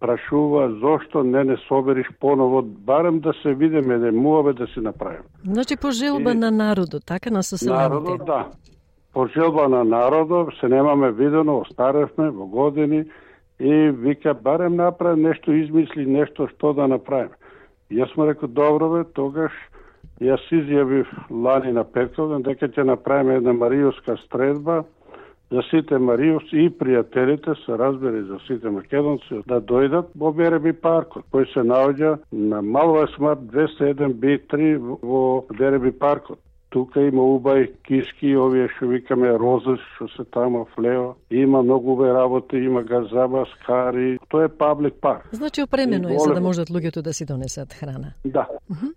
Speaker 28: прашува зошто не не собериш поново, барем да се видиме, да муаве да си направим.
Speaker 1: Значи по желба
Speaker 28: И-
Speaker 1: на народот, така на соселените.
Speaker 28: Народот, да. По желба на народот, се немаме видено, остаревме во години и вика, барем направи нешто, измисли нешто што да направиме. Јас му рекол, добро бе, тогаш јас изјавив лани на Петковден дека ќе направиме една Мариовска стредба за сите мариовци и пријателите се разбери за сите македонци да дојдат во Береби паркот, кој се наоѓа на Малва Смарт 201 B3 во Береби паркот. Тука има убај киски, овие што викаме розе, што се тамо флео. Има многу убај работи, има газаба, скари. Тоа е паблик парк.
Speaker 1: Значи опремено е за да можат луѓето да си донесат храна.
Speaker 28: Да.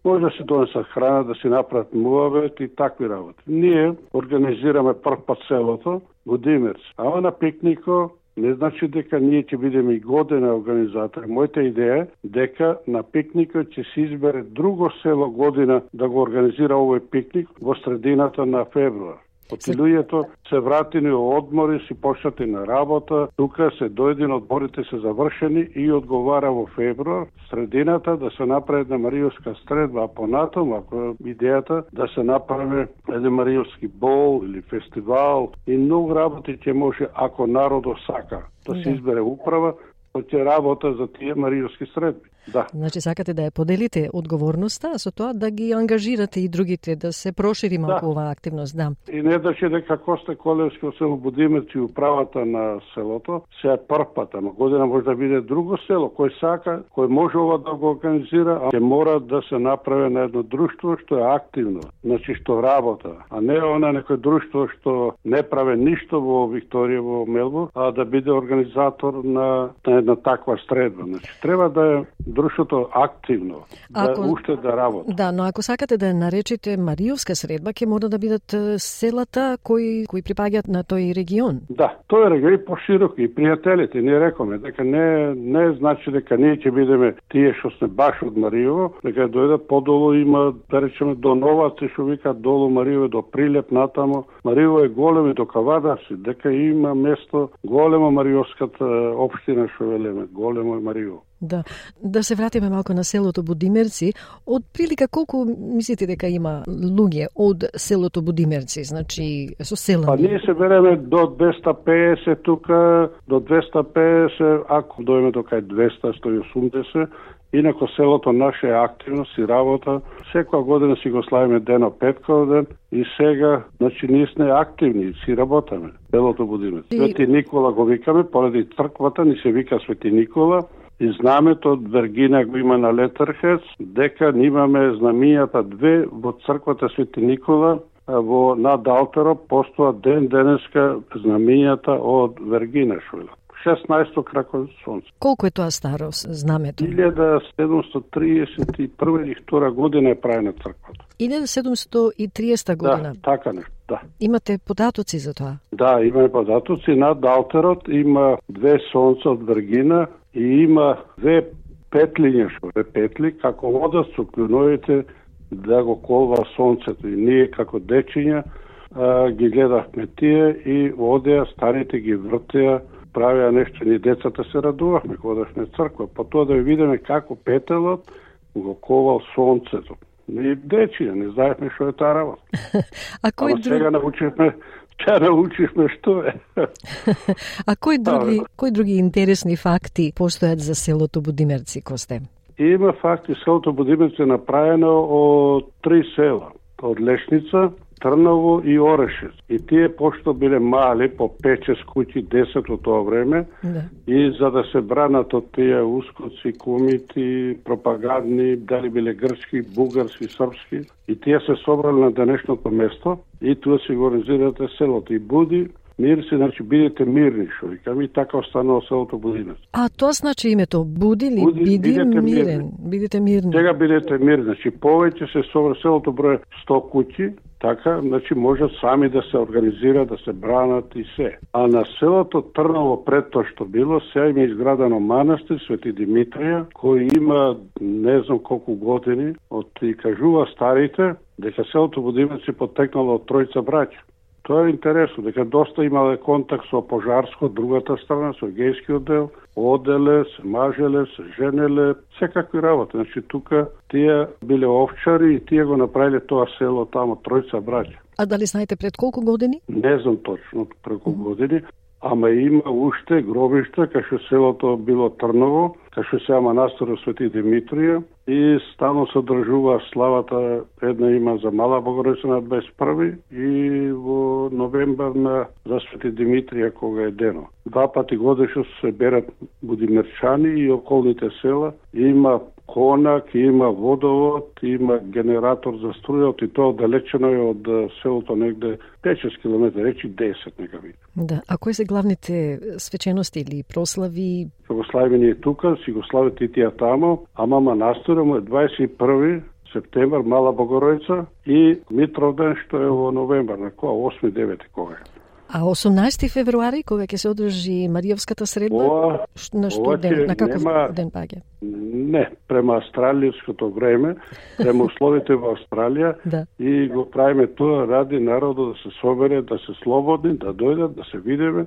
Speaker 28: Може да се донесат храна, да си направат муавет и такви работи. Ние организираме прв пат селото во Димерц. Ама на пикнико не значи дека ние ќе бидеме и година организатори. Мојата идеја е дека на пикникот ќе се избере друго село година да го организира овој пикник во средината на февруар. Оти луѓето се вратени од одмори, си почнати на работа, тука се дојден, одморите се завршени и одговара во февруар, средината да се направи една Мариовска стредба, а понатом, ако е идејата да се направи еден Мариовски бол или фестивал и многу работи ќе може, ако народот сака, да се
Speaker 1: Да.
Speaker 28: избере управа, кој ќе работа за тие Мариовски средби. Да.
Speaker 1: Значи сакате да ја поделите одговорноста, а со тоа да ги ангажирате и другите да се прошири малку оваа активност, да.
Speaker 28: И не даше дека Коста Колевски од село Будимец и управата на селото се е прв пат, ама година може да биде друго село, кој сака, кој може ова да го организира, а ќе мора да се направи на едно друштво што е активно, значи што работа, а не она некој друштво што не прави ништо во Викторија, во Мелбур, а да биде организатор на, на една таква средба. Значи треба да е друштвото активно,
Speaker 1: Ако-
Speaker 28: да уште да работи.
Speaker 1: Да, но ако сакате да ја наречете Мариовска средба, ќе мора да бидат е, селата кои кои припаѓаат на тој регион.
Speaker 28: Да, тој регион и поширок и пријателите, ние рекоме дека не не значи дека ние ќе бидеме тие што сме баш од Мариово, дека дојдат подолу има да речеме до Новаци што викаат долу Мариово до Прилеп натамо. Мариово е голем и до Кавадарси, дека има место големо Мариовската општина што велеме, големо е Мариово.
Speaker 1: Да, да се вратиме малку на селото Будимерци. Од прилика колку мислите дека има луѓе од селото Будимерци, значи со
Speaker 28: Па
Speaker 1: селани?
Speaker 28: ние се береме до 250 тука, до 250, ако дојме до кај 200, 180, Инако селото наше е активно, си работа. Секоја година си го славиме дено петков ден и сега, значи, ние сме активни, си работаме. Селото Будимец.
Speaker 1: И-
Speaker 28: Свети Никола го викаме, поради црквата ни се вика Свети Никола. И знамето од Вергина го има на Летерхец, дека имаме знамињата две во црквата Свети Никола, во над Алтеро постоа ден денеска знамињата од Вергина швила. 16 крако сонце.
Speaker 1: Колку е тоа старо знамето?
Speaker 28: 1731 или 2 година е правена црквата.
Speaker 1: 1730 година.
Speaker 28: Да, така нешто, да.
Speaker 1: Имате податоци за тоа?
Speaker 28: Да, имаме податоци. Над Алтерот има две сонца од Вергина и има две петлиња, што е петли, како одат со клюновите да го колва сонцето. И ние како дечиња а, ги гледавме тие и одеа, старите ги вртеа, правеа нешто, ние децата се радувавме кога одевме црква, па тоа да ја видиме како петелот го ковал сонцето. Ние дечиња, не знаевме што е таа работа.
Speaker 1: А кој
Speaker 28: Ама сега
Speaker 1: друг...
Speaker 28: научивме Ќе научишме што е.
Speaker 1: а кои други, кои други интересни факти постојат за селото Будимерци, Косте?
Speaker 28: Има факти, селото Будимерци е направено од три села. Од Лешница, Трново и Орешец. И тие пошто биле мали, по 5-6 куќи, 10 од тоа време,
Speaker 1: да.
Speaker 28: и за да се бранат од тие ускоци, кумити, пропагандни, дали биле грчки, бугарски, српски, и тие се собрали на денешното место и туа си го организирате селото. И буди, мир си, значи бидете мирни, што викам, и така останало селото Будинец.
Speaker 1: А тоа значи името Буди ли?
Speaker 28: Буди,
Speaker 1: Биди
Speaker 28: бидете
Speaker 1: мирен.
Speaker 28: мирни.
Speaker 1: Бидете мирни.
Speaker 28: Сега бидете мирни, значи повеќе се собра селото број 100 куќи, така, значи можат сами да се организираат, да се бранат и се. А на селото Трново пред тоа што било, сега има изградено манастир Свети Димитрија, кој има не знам колку години, од и кажува старите, дека селото Будимец е потекнало од тројца браќа. Тоа е интересно, дека доста имале контакт со Пожарско, другата страна, со гејскиот дел, оделе, се мажеле, се женеле, секакви работи. Значи тука тие биле овчари и тие го направиле тоа село тамо, тројца браќа.
Speaker 1: А дали знаете пред колку години?
Speaker 28: Не знам точно преку години, ама има уште гробишта, кај што селото било Трново, кај што сега манастирот Свети Димитрија и стално се одржува славата, една има за Мала Богородица на 21 и во новембар на за Свети Димитрија кога е дено. Два пати годишно се берат будимерчани и околните села, има конак, има водовод, има генератор за струја, и тоа далечено е од селото негде 5-6 км, речи 10 нека би.
Speaker 1: Да. А кои се главните свечености или прослави?
Speaker 28: Ќе го славиме ние тука, си го славите и тие тамо, ама му е 21 септемвр, Мала Богородица и Митровден, што е во новембар, на која 8-9 кога е.
Speaker 1: А 18 февруари, кога ќе се одржи Маријовската средба,
Speaker 28: Ова,
Speaker 1: на што ден, на каков
Speaker 28: нема-
Speaker 1: ден паѓа?
Speaker 28: Не, према австралијското време, према условите во Австралија
Speaker 1: Да.
Speaker 28: и го правиме тоа ради народот да се собере, да се слободни, да дојдат, да се видиме,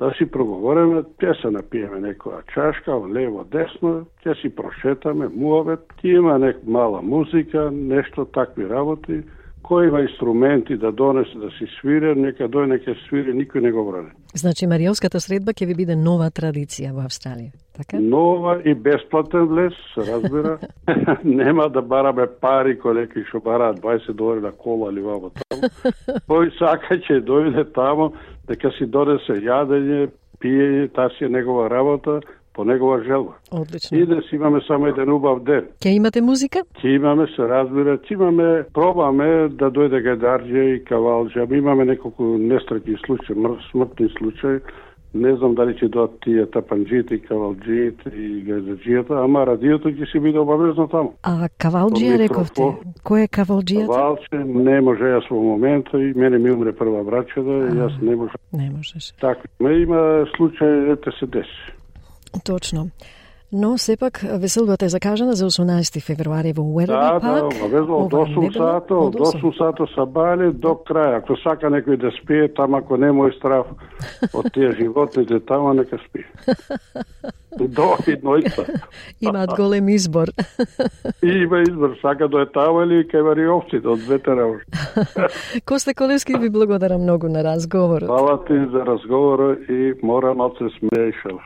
Speaker 28: да си проговореме, ќе се напиеме некоја чашка, лево, десно, ќе си прошетаме, муавет, ќе има нек мала музика, нешто такви работи, кој има инструменти да донесе да си свире, нека дојде нека свири, никој не го бране.
Speaker 1: Значи Маријовската средба ќе ви биде нова традиција во Австралија. Така?
Speaker 28: Нова и бесплатен влез, се разбира. Нема да бараме пари кој некои што бараат 20 долари на кола или вамо таму. Кој сака ќе дојде тамо, дека си донесе јадење, пиење, таа си е негова работа, по негова желба.
Speaker 1: Одлично.
Speaker 28: И да си имаме само еден убав ден.
Speaker 1: Ќе имате музика?
Speaker 28: Ќе имаме, се разбира, ќе имаме, пробаме да дојде гадарџа и кавалџа. Ама Имаме неколку несреќни случаи, мр- смртни случаи. Не знам дали ќе дојдат тие тапанџиите и кавалџиите и гадарџијата, ама радиото ќе си биде обавезно таму.
Speaker 1: А кавалџија рековте? Кој е кавалџијата?
Speaker 28: Валче не може јас во момента и мене ми умре прва брачада и јас не може.
Speaker 1: Не можеш.
Speaker 28: Така, ме има случај ете се деси.
Speaker 1: Точно. Но сепак веселбата е закажана за 18 февруари во Уерли
Speaker 28: Да, да,
Speaker 1: пак.
Speaker 28: обавезно од
Speaker 1: Ова
Speaker 28: 8
Speaker 1: недела,
Speaker 28: сато, од 8 сато са бали до крај. Ако сака некој да спие, тама ако не мој страв од тие животните, тама нека спие. До еднојца.
Speaker 1: Имаат голем избор.
Speaker 28: И има избор, сака до етава или кај вариовците, од двете работи.
Speaker 1: Косте Колевски ви благодарам многу на разговорот.
Speaker 28: Фала ти за разговорот и мора малце смеешала.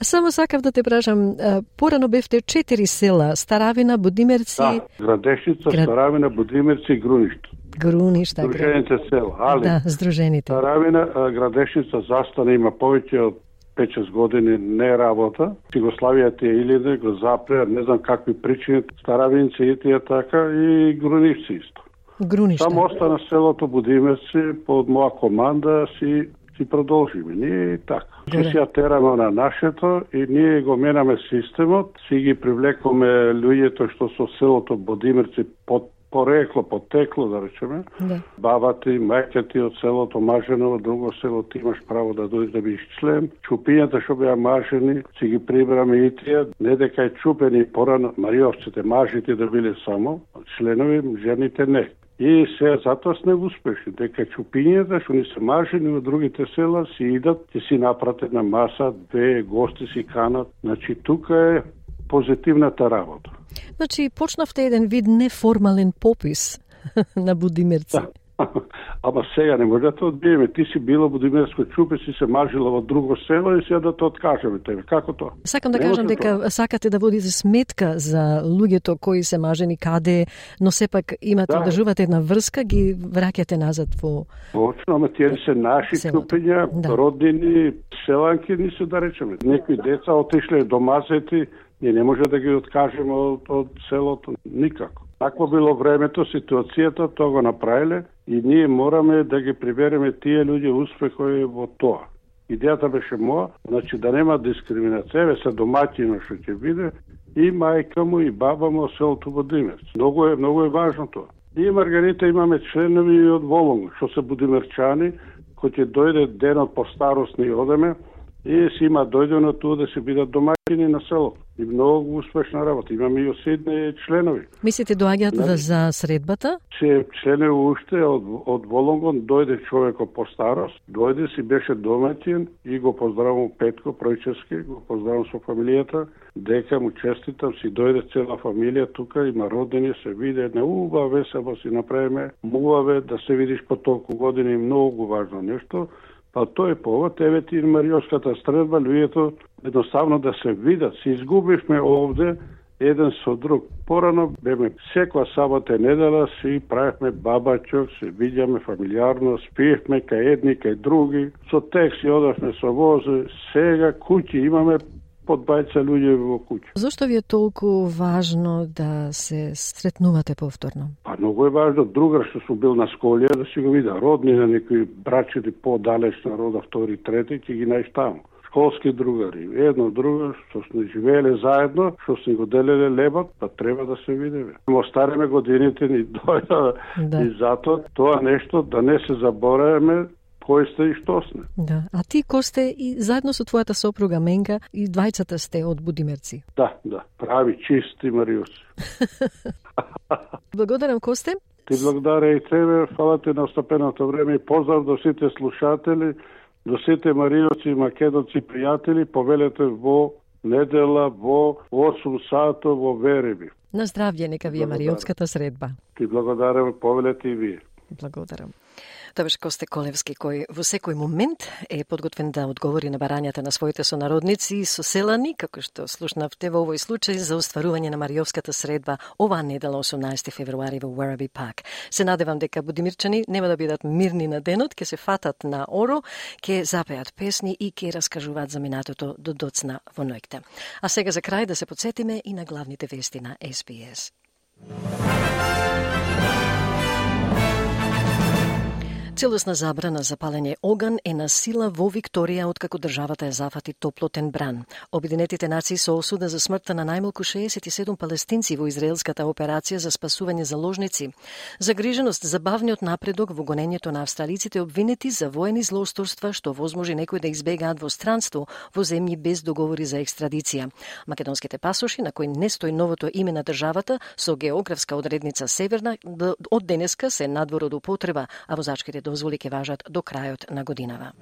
Speaker 1: А Само сакав да те прашам, порано бевте четири села, Старавина, Будимерци,
Speaker 28: Да, Градешница,
Speaker 1: Град-
Speaker 28: Старавина, Будимирци и Груништо.
Speaker 1: Груништа. Град-
Speaker 28: Дружените села. Али,
Speaker 1: Да, здружените.
Speaker 28: Старавина, Градешница застана има повеќе од 5-6 години не работа. Југославија тие илиде, го запреа, не знам какви причини, Старавинци и тие така и Грунишци исто.
Speaker 1: Груништа.
Speaker 28: Само остана селото Будимирци под моја команда си си продолжиме. Ние и така. Си ја тераме на нашето и ние го менаме системот, си ги привлекоме луѓето што со селото Будимирци под порекло, потекло, да речеме,
Speaker 1: Да.
Speaker 28: бабата и мајка ти од селото Маженово, друго село ти имаш право да дојдеш да бидеш член. Чупињата што беа мажени, си ги прибраме и тие, не дека е чупени порано, мариовците, мажите да биле само членови, жените не. И се затоа сме успешни, дека чупињата што ни се мажени во другите села си идат, ќе си напратат на маса, две гости си канат. Значи тука е позитивната работа.
Speaker 1: Значи, почнавте еден вид неформален попис на Будимерци.
Speaker 28: Ама сега не може да те одбиеме. Ти си била во Димерско чупе, си се мажила во друго село и сега да те откажеме тебе. Како тоа?
Speaker 1: Сакам да кажам дека тоа. сакате да водите сметка за луѓето кои се мажени каде, но сепак имате да. одржувате една врска, ги враќате назад во
Speaker 28: Точно, ама тие се наши чупења, да. родини, селанки, нису да речеме. Некои деца отишле до мазети, ние не може да ги откажеме од, од селото никако. Такво било времето, ситуацијата, тоа го направиле и ние мораме да ги прибереме тие луѓе успехови во тоа. Идејата беше моја, значи да нема дискриминација, еве се домаќино што ќе биде, и мајка му и баба му селото во Димерц. Многу е, многу е важно тоа. И Маргарита имаме членови од Волонг, што се будимерчани, кој ќе дојде денот по старост ни одеме, и си има дојдено ту да се бидат домаќини на селото и многу успешна работа. Имаме и оседни членови.
Speaker 1: Мислите доаѓаат да, за средбата?
Speaker 28: Се членови уште од, од Волонгон дојде човеко по старост, дојде си беше домаќин и го поздравам Петко Пројчески, го поздравам со фамилијата, дека му честитам, си дојде цела фамилија тука, има родени, се виде една убава весела си направиме, муваве да се видиш по толку години, многу важно нешто, Па тој повод, еве ти Мариоската стредба, луѓето едноставно да се видат. Се изгубивме овде еден со друг. Порано беме секоја сабота и недела си правихме бабачок, се видјаме фамилиарно, спиевме кај едни, кај други, со текси одавме со возе, сега куќи имаме под бајца луѓе во куќа.
Speaker 1: Зошто ви е толку важно да се сретнувате повторно?
Speaker 28: Па многу е важно другар што сум бил на сколија да си го вида родни на некои брачи по-далеч на рода втори, трети, ќе ги најш таму школски другари, едно друго што сме живееле заедно, што сме го делеле лебот, па треба да се видиме. Во стареме годините ни дојда да. и затоа тоа нешто да не се забораваме кој сте и што сме.
Speaker 1: Да. А ти Косте и заедно со твојата сопруга Менка и двајцата сте од Будимерци.
Speaker 28: Да, да, прави чисти Мариус.
Speaker 1: Благодарам Косте.
Speaker 28: Ти благодаря и тебе, фала ти на остапеното време и поздрав до сите слушатели, до сите мариоци и македонци пријатели, повелете во недела во 8 сато во Вереби.
Speaker 1: На здравје, нека ви е Мариотската средба.
Speaker 28: Ти благодарам, повелете и вие.
Speaker 1: Благодарам. Тоа беше Косте Колевски, кој во секој момент е подготвен да одговори на барањата на своите сонародници и соселани, како што слушнавте во овој случај за остварување на Мариовската средба оваа недела 18 февруари во Werribee Парк. Се надевам дека будимирчани нема да бидат мирни на денот, ќе се фатат на оро, ќе запеат песни и ќе раскажуваат за минатото до доцна во ноќта. А сега за крај да се подсетиме и на главните вести на SBS. Целосна забрана за палење оган е на сила во Викторија откако државата е зафати топлотен бран. Обединетите нации со осуда за смртта на најмалку 67 палестинци во израелската операција за спасување заложници. Загриженост за бавниот напредок во гонењето на австралиците обвинети за воени злоусторства што возможи некои да избегаат во странство во земји без договори за екстрадиција. Македонските пасоши на кои не стои новото име на државата со географска одредница Северна од денеска се надвор од употреба, а возачките дозволи ќе важат до крајот на годинава.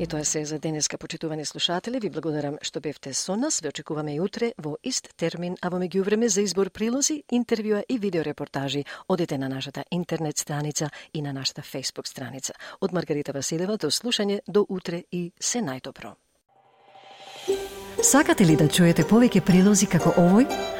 Speaker 1: И тоа се за денеска, почитувани слушатели. Ви благодарам што бевте со нас. Ве очекуваме утре во ист термин, а во меѓувреме за избор прилози, интервјуа и видеорепортажи одете на нашата интернет страница и на нашата Facebook страница. Од Маргарита Василева до слушање до утре и се најдобро. Сакате ли да чуете повеќе прилози како овој?